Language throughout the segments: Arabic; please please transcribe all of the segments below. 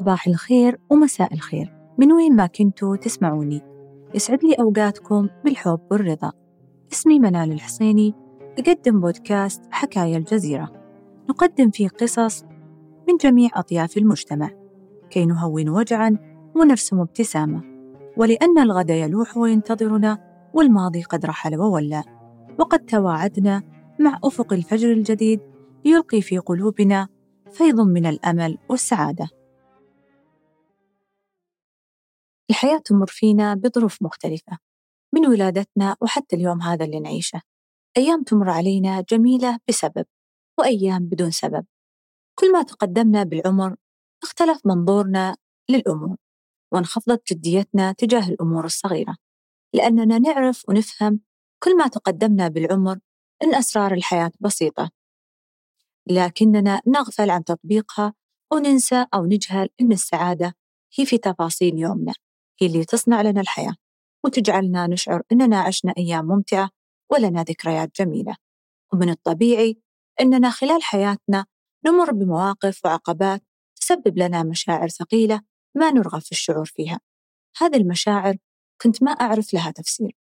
صباح الخير ومساء الخير. من وين ما كنتوا تسمعوني. يسعد لي أوقاتكم بالحب والرضا. اسمي منال الحصيني. أقدم بودكاست حكاية الجزيرة. نقدم فيه قصص من جميع أطياف المجتمع. كي نهون وجعا ونرسم ابتسامة. ولأن الغد يلوح وينتظرنا والماضي قد رحل وولى. وقد تواعدنا مع أفق الفجر الجديد يلقي في قلوبنا فيض من الأمل والسعادة. الحياة تمر فينا بظروف مختلفة من ولادتنا وحتى اليوم هذا اللي نعيشه. أيام تمر علينا جميلة بسبب وأيام بدون سبب. كل ما تقدمنا بالعمر اختلف منظورنا للأمور وانخفضت جديتنا تجاه الأمور الصغيرة. لأننا نعرف ونفهم كل ما تقدمنا بالعمر أن أسرار الحياة بسيطة. لكننا نغفل عن تطبيقها وننسى أو نجهل أن السعادة هي في تفاصيل يومنا. هي اللي تصنع لنا الحياة وتجعلنا نشعر أننا عشنا أيام ممتعة ولنا ذكريات جميلة. ومن الطبيعي أننا خلال حياتنا نمر بمواقف وعقبات تسبب لنا مشاعر ثقيلة ما نرغب في الشعور فيها. هذه المشاعر كنت ما أعرف لها تفسير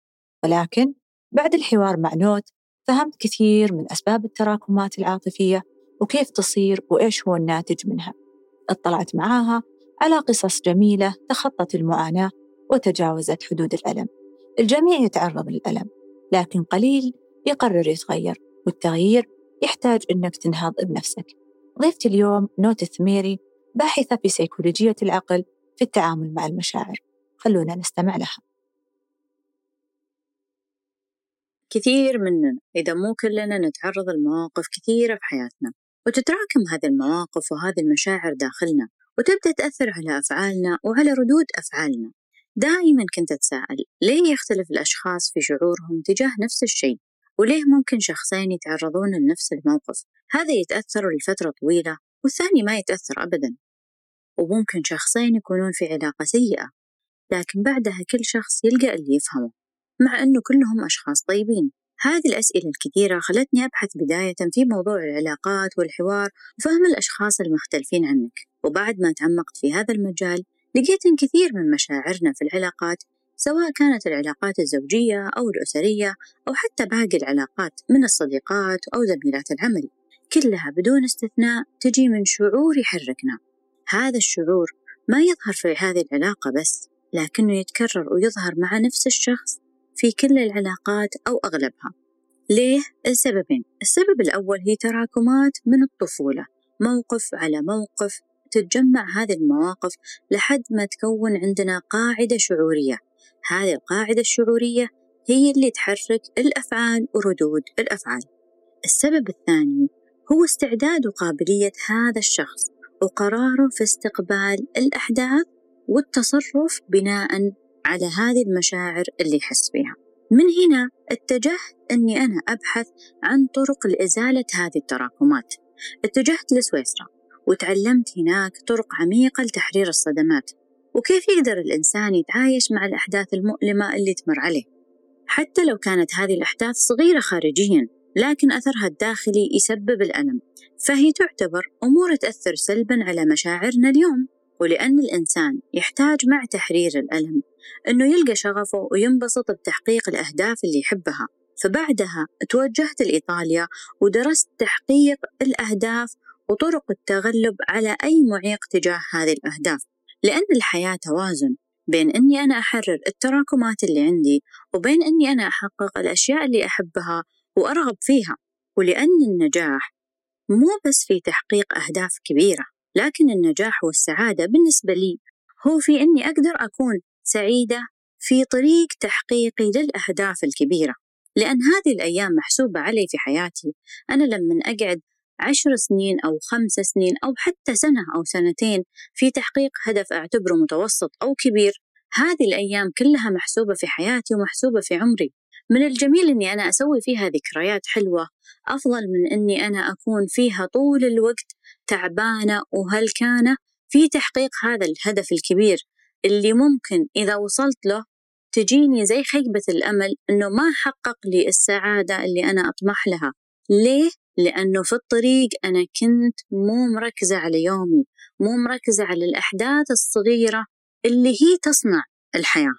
ولكن بعد الحوار مع نوت فهمت كثير من أسباب التراكمات العاطفية وكيف تصير وإيش هو الناتج منها. اطلعت معاها على قصص جميلة تخطت المعاناة وتجاوزت حدود الألم. الجميع يتعرض للألم لكن قليل يقرر يتغير والتغيير يحتاج أنك تنهض بنفسك. ضيفتي اليوم نوت الثميري باحثة في سيكولوجية العقل في التعامل مع المشاعر. خلونا نستمع لها. كثير مننا إذا مو كلنا نتعرض لمواقف كثيرة في حياتنا وتتراكم هذه المواقف وهذه المشاعر داخلنا. وتبدأ تأثر على أفعالنا وعلى ردود أفعالنا. دائما كنت أتساءل ليه يختلف الأشخاص في شعورهم تجاه نفس الشيء؟ وليه ممكن شخصين يتعرضون لنفس الموقف؟ هذا يتأثر لفترة طويلة والثاني ما يتأثر أبدا. وممكن شخصين يكونون في علاقة سيئة لكن بعدها كل شخص يلقى اللي يفهمه مع أنه كلهم أشخاص طيبين. هذه الأسئلة الكثيرة خلتني أبحث بداية في موضوع العلاقات والحوار وفهم الأشخاص المختلفين عنك. وبعد ما تعمقت في هذا المجال لقيت أن كثير من مشاعرنا في العلاقات سواء كانت العلاقات الزوجية أو الأسرية أو حتى باقي العلاقات من الصديقات أو زميلات العمل كلها بدون استثناء تجي من شعور يحركنا هذا الشعور ما يظهر في هذه العلاقة بس لكنه يتكرر ويظهر مع نفس الشخص في كل العلاقات أو أغلبها ليه؟ السببين السبب الأول هي تراكمات من الطفولة موقف على موقف تتجمع هذه المواقف لحد ما تكون عندنا قاعدة شعورية. هذه القاعدة الشعورية هي اللي تحرك الأفعال وردود الأفعال. السبب الثاني هو استعداد وقابلية هذا الشخص وقراره في استقبال الأحداث والتصرف بناء على هذه المشاعر اللي يحس فيها من هنا اتجهت أني أنا أبحث عن طرق لإزالة هذه التراكمات. اتجهت لسويسرا. وتعلمت هناك طرق عميقة لتحرير الصدمات وكيف يقدر الإنسان يتعايش مع الأحداث المؤلمة اللي تمر عليه؟ حتى لو كانت هذه الأحداث صغيرة خارجيا لكن أثرها الداخلي يسبب الألم فهي تعتبر أمور تأثر سلبا على مشاعرنا اليوم. ولأن الإنسان يحتاج مع تحرير الألم أنه يلقى شغفه وينبسط بتحقيق الأهداف اللي يحبها. فبعدها توجهت لإيطاليا ودرست تحقيق الأهداف وطرق التغلب على أي معيق تجاه هذه الأهداف لأن الحياة توازن بين أني أنا أحرر التراكمات اللي عندي وبين أني أنا أحقق الأشياء اللي أحبها وأرغب فيها. ولأن النجاح مو بس في تحقيق أهداف كبيرة لكن النجاح والسعادة بالنسبة لي هو في أني أقدر أكون سعيدة في طريق تحقيقي للأهداف الكبيرة. لأن هذه الأيام محسوبة علي في حياتي. أنا لما أقعد عشر سنين أو خمس سنين أو حتى سنة أو سنتين في تحقيق هدف أعتبره متوسط أو كبير. هذه الأيام كلها محسوبة في حياتي ومحسوبة في عمري. من الجميل أني أنا أسوي فيها ذكريات حلوة. أفضل من أني أنا أكون فيها طول الوقت تعبانة وهلكانة في تحقيق هذا الهدف الكبير اللي ممكن إذا وصلت له تجيني زي خيبة الأمل إنه ما حقق لي السعادة اللي أنا أطمح لها. ليه؟ لأنه في الطريق أنا كنت مو مركزة على يومي مو مركزة على الأحداث الصغيرة اللي هي تصنع الحياة.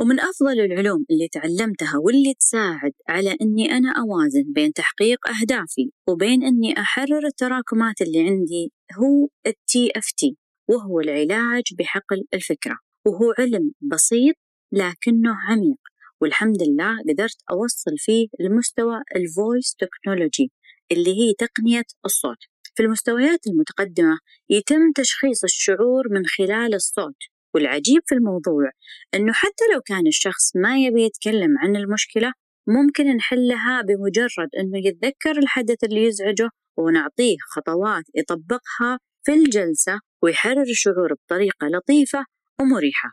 ومن أفضل العلوم اللي تعلمتها واللي تساعد على أني أنا أوازن بين تحقيق أهدافي وبين أني أحرر التراكمات اللي عندي هو التي إف تي وهو العلاج بحقل الفكرة. وهو علم بسيط لكنه عميق والحمد لله قدرت أوصل فيه لمستوى ال voice technology اللي هي تقنية الصوت. في المستويات المتقدمة يتم تشخيص الشعور من خلال الصوت والعجيب في الموضوع أنه حتى لو كان الشخص ما يبي يتكلم عن المشكلة ممكن نحلها بمجرد أنه يتذكر الحدث اللي يزعجه ونعطيه خطوات يطبقها في الجلسة ويحرر الشعور بطريقة لطيفة ومريحة.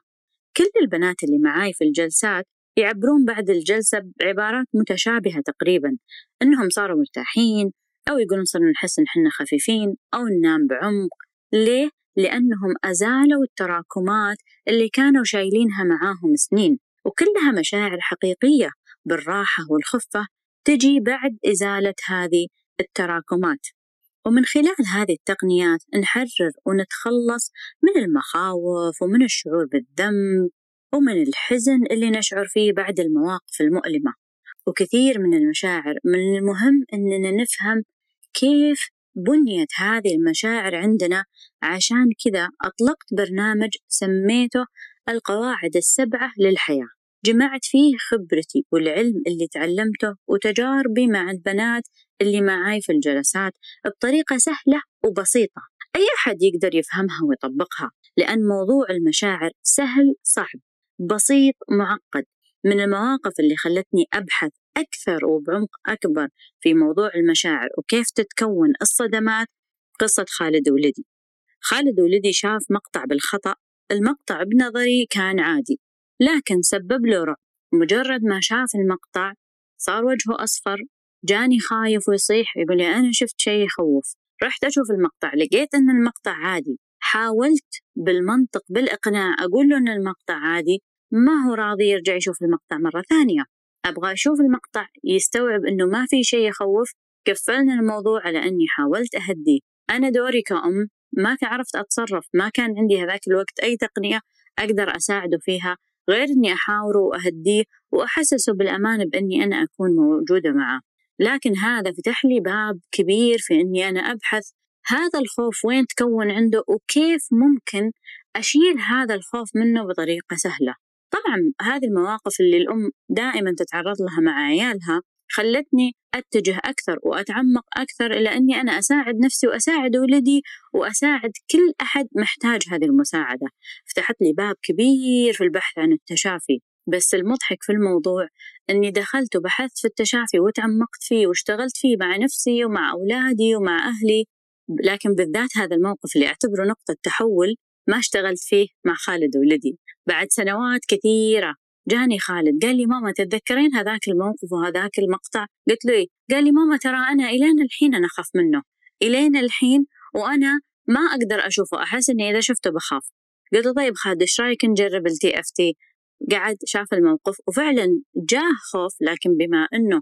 كل البنات اللي معاي في الجلسات يعبرون بعد الجلسة بعبارات متشابهة تقريبا أنهم صاروا مرتاحين أو يقولون صرنا نحس إن حنا خفيفين أو ننام بعمق ليه؟ لأنهم أزالوا التراكمات اللي كانوا شايلينها معاهم سنين وكلها مشاعر حقيقية بالراحة والخفة تجي بعد إزالة هذه التراكمات ومن خلال هذه التقنيات نحرر ونتخلص من المخاوف ومن الشعور بالذنب ومن الحزن اللي نشعر فيه بعد المواقف المؤلمة. وكثير من المشاعر من المهم أننا نفهم كيف بنيت هذه المشاعر عندنا. عشان كذا أطلقت برنامج سميته القواعد السبعة للحياة. جمعت فيه خبرتي والعلم اللي تعلمته وتجاربي مع البنات اللي معاي في الجلسات بطريقة سهلة وبسيطة. أي أحد يقدر يفهمها ويطبقها لأن موضوع المشاعر سهل صعب. بسيط معقد. من المواقف اللي خلتني أبحث أكثر وبعمق أكبر في موضوع المشاعر وكيف تتكون الصدمات قصة خالد ولدي خالد ولدي شاف مقطع بالخطأ المقطع بنظري كان عادي لكن سبب له رعب. مجرد ما شاف المقطع صار وجهه أصفر جاني خايف ويصيح يقول لي أنا شفت شيء يخوف. رحت أشوف المقطع لقيت أن المقطع عادي. حاولت بالمنطق بالإقناع أقول له أن المقطع عادي ما هو راضي يرجع يشوف المقطع مرة ثانية. أبغى أشوف المقطع يستوعب أنه ما في شيء يخوف. قفلنا الموضوع على أني حاولت أهديه أنا دوري كأم ما عرفت أتصرف ما كان عندي هذاك الوقت أي تقنية أقدر أساعده فيها غير أني أحاوره وأهديه وأحسسه بالأمان بأني أنا أكون موجودة معه. لكن هذا فتح لي باب كبير في أني أنا أبحث هذا الخوف وين تكون عنده وكيف ممكن أشيل هذا الخوف منه بطريقة سهلة. طبعا هذه المواقف اللي الأم دائما تتعرض لها مع عيالها خلتني أتجه أكثر وأتعمق أكثر إلى أني أنا أساعد نفسي وأساعد ولدي وأساعد كل أحد محتاج هذه المساعدة. فتحت لي باب كبير في البحث عن التشافي بس المضحك في الموضوع أني دخلت وبحثت في التشافي وتعمقت فيه واشتغلت فيه مع نفسي ومع أولادي ومع أهلي لكن بالذات هذا الموقف اللي أعتبره نقطة تحول ما اشتغلت فيه مع خالد ولدي. بعد سنوات كثيرة جاني خالد قال لي ماما تتذكرين هذاك الموقف وهذاك المقطع؟ قلت له إيه؟ قال لي ماما ترى أنا إلين الحين أنا أخاف منه. إلين الحين وأنا ما أقدر أشوفه أحس إني إذا شفته بخاف. قلت له طيب خالد إيش رأيك نجرب التي اف تي قعد شاف الموقف وفعلا جاه خوف لكن بما أنه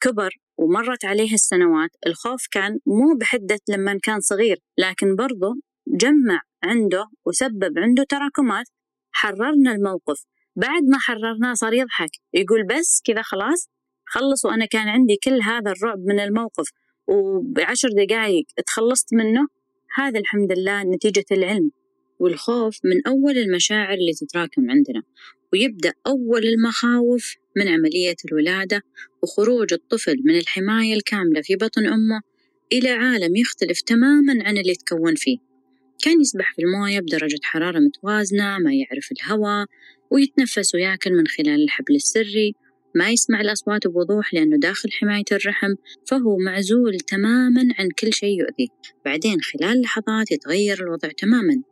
كبر ومرت عليه السنوات الخوف كان مو بحدة لما كان صغير لكن برضه جمع عنده وسبب عنده تراكمات. حررنا الموقف. بعد ما حررناه صار يضحك يقول بس كذا خلاص خلص وأنا كان عندي كل هذا الرعب من الموقف. وبعشر دقائق تخلصت منه هذا الحمد لله نتيجة العلم. والخوف من أول المشاعر اللي تتراكم عندنا ويبدأ أول المخاوف من عملية الولادة وخروج الطفل من الحماية الكاملة في بطن أمه إلى عالم يختلف تماما عن اللي تكون فيه. كان يسبح في الموية بدرجة حرارة متوازنة ما يعرف الهواء ويتنفس وياكل من خلال الحبل السري. ما يسمع الأصوات بوضوح لأنه داخل حماية الرحم فهو معزول تماما عن كل شيء يؤذيه بعدين خلال لحظات يتغير الوضع تماما.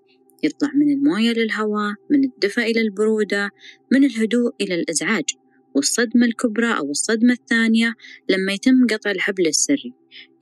يطلع من الموية للهواء من الدفء إلى البرودة من الهدوء إلى الإزعاج. والصدمة الكبرى أو الصدمة الثانية لما يتم قطع الحبل السري.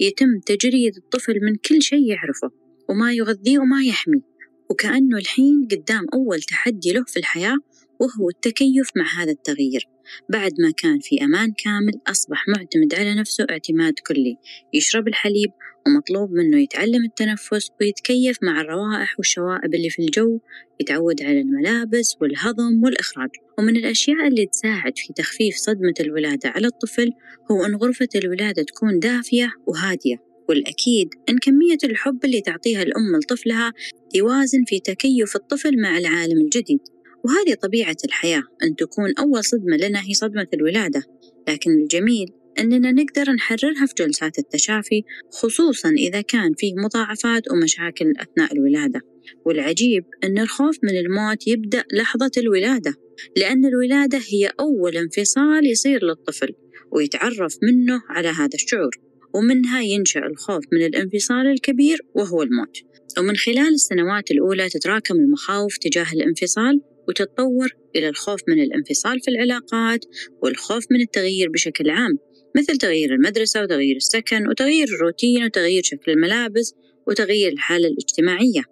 يتم تجريد الطفل من كل شيء يعرفه وما يغذيه وما يحميه وكأنه الحين قدام أول تحدي له في الحياة وهو التكيف مع هذا التغيير. بعد ما كان في أمان كامل أصبح معتمد على نفسه اعتماد كلي. يشرب الحليب ومطلوب منه يتعلم التنفس ويتكيف مع الروائح والشوائب اللي في الجو يتعود على الملابس والهضم والإخراج. ومن الأشياء اللي تساعد في تخفيف صدمة الولادة على الطفل هو أن غرفة الولادة تكون دافية وهادية. والأكيد أن كمية الحب اللي تعطيها الأم لطفلها يوازن في تكيف الطفل مع العالم الجديد. وهذه طبيعة الحياة أن تكون أول صدمة لنا هي صدمة الولادة. لكن الجميل أننا نقدر نحررها في جلسات التشافي خصوصا إذا كان فيه مضاعفات ومشاكل أثناء الولادة. والعجيب أن الخوف من الموت يبدأ لحظة الولادة لأن الولادة هي أول انفصال يصير للطفل ويتعرف منه على هذا الشعور. ومنها ينشأ الخوف من الانفصال الكبير وهو الموت. ومن خلال السنوات الأولى تتراكم المخاوف تجاه الانفصال وتتطور إلى الخوف من الانفصال في العلاقات والخوف من التغيير بشكل عام. مثل تغيير المدرسة وتغيير السكن وتغيير الروتين وتغيير شكل الملابس وتغيير الحالة الاجتماعية.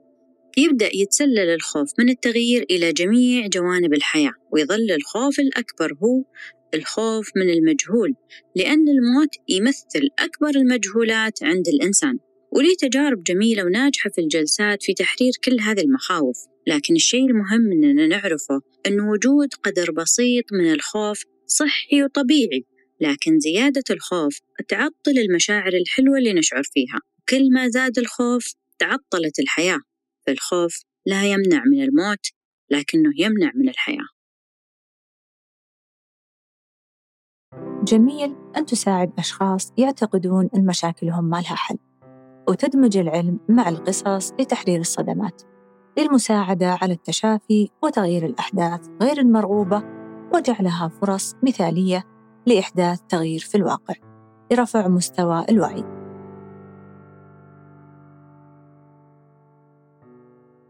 يبدأ يتسلل الخوف من التغيير إلى جميع جوانب الحياة ويظل الخوف الأكبر هو الخوف من المجهول لأن الموت يمثل أكبر المجهولات عند الإنسان. ولي تجارب جميلة وناجحة في الجلسات في تحرير كل هذه المخاوف لكن الشيء المهم أننا نعرفه أن وجود قدر بسيط من الخوف صحي وطبيعي. لكن زيادة الخوف تعطل المشاعر الحلوة اللي نشعر فيها. كل ما زاد الخوف تعطلت الحياة فالخوف لا يمنع من الموت لكنه يمنع من الحياة. جميل أن تساعد أشخاص يعتقدون أن مشاكلهم ما لها حل وتدمج العلم مع القصص لتحرير الصدمات للمساعدة على التشافي وتغيير الأحداث غير المرغوبة وجعلها فرص مثالية لإحداث تغيير في الواقع لرفع مستوى الوعي.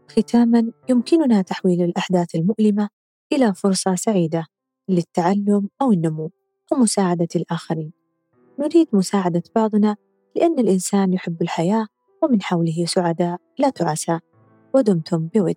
ختاماً يمكننا تحويل الأحداث المؤلمة إلى فرصة سعيدة للتعلم أو النمو ومساعدة الآخرين. نريد مساعدة بعضنا لأن الإنسان يحب الحياة ومن حوله سعداء لا تعسى ودمتم بود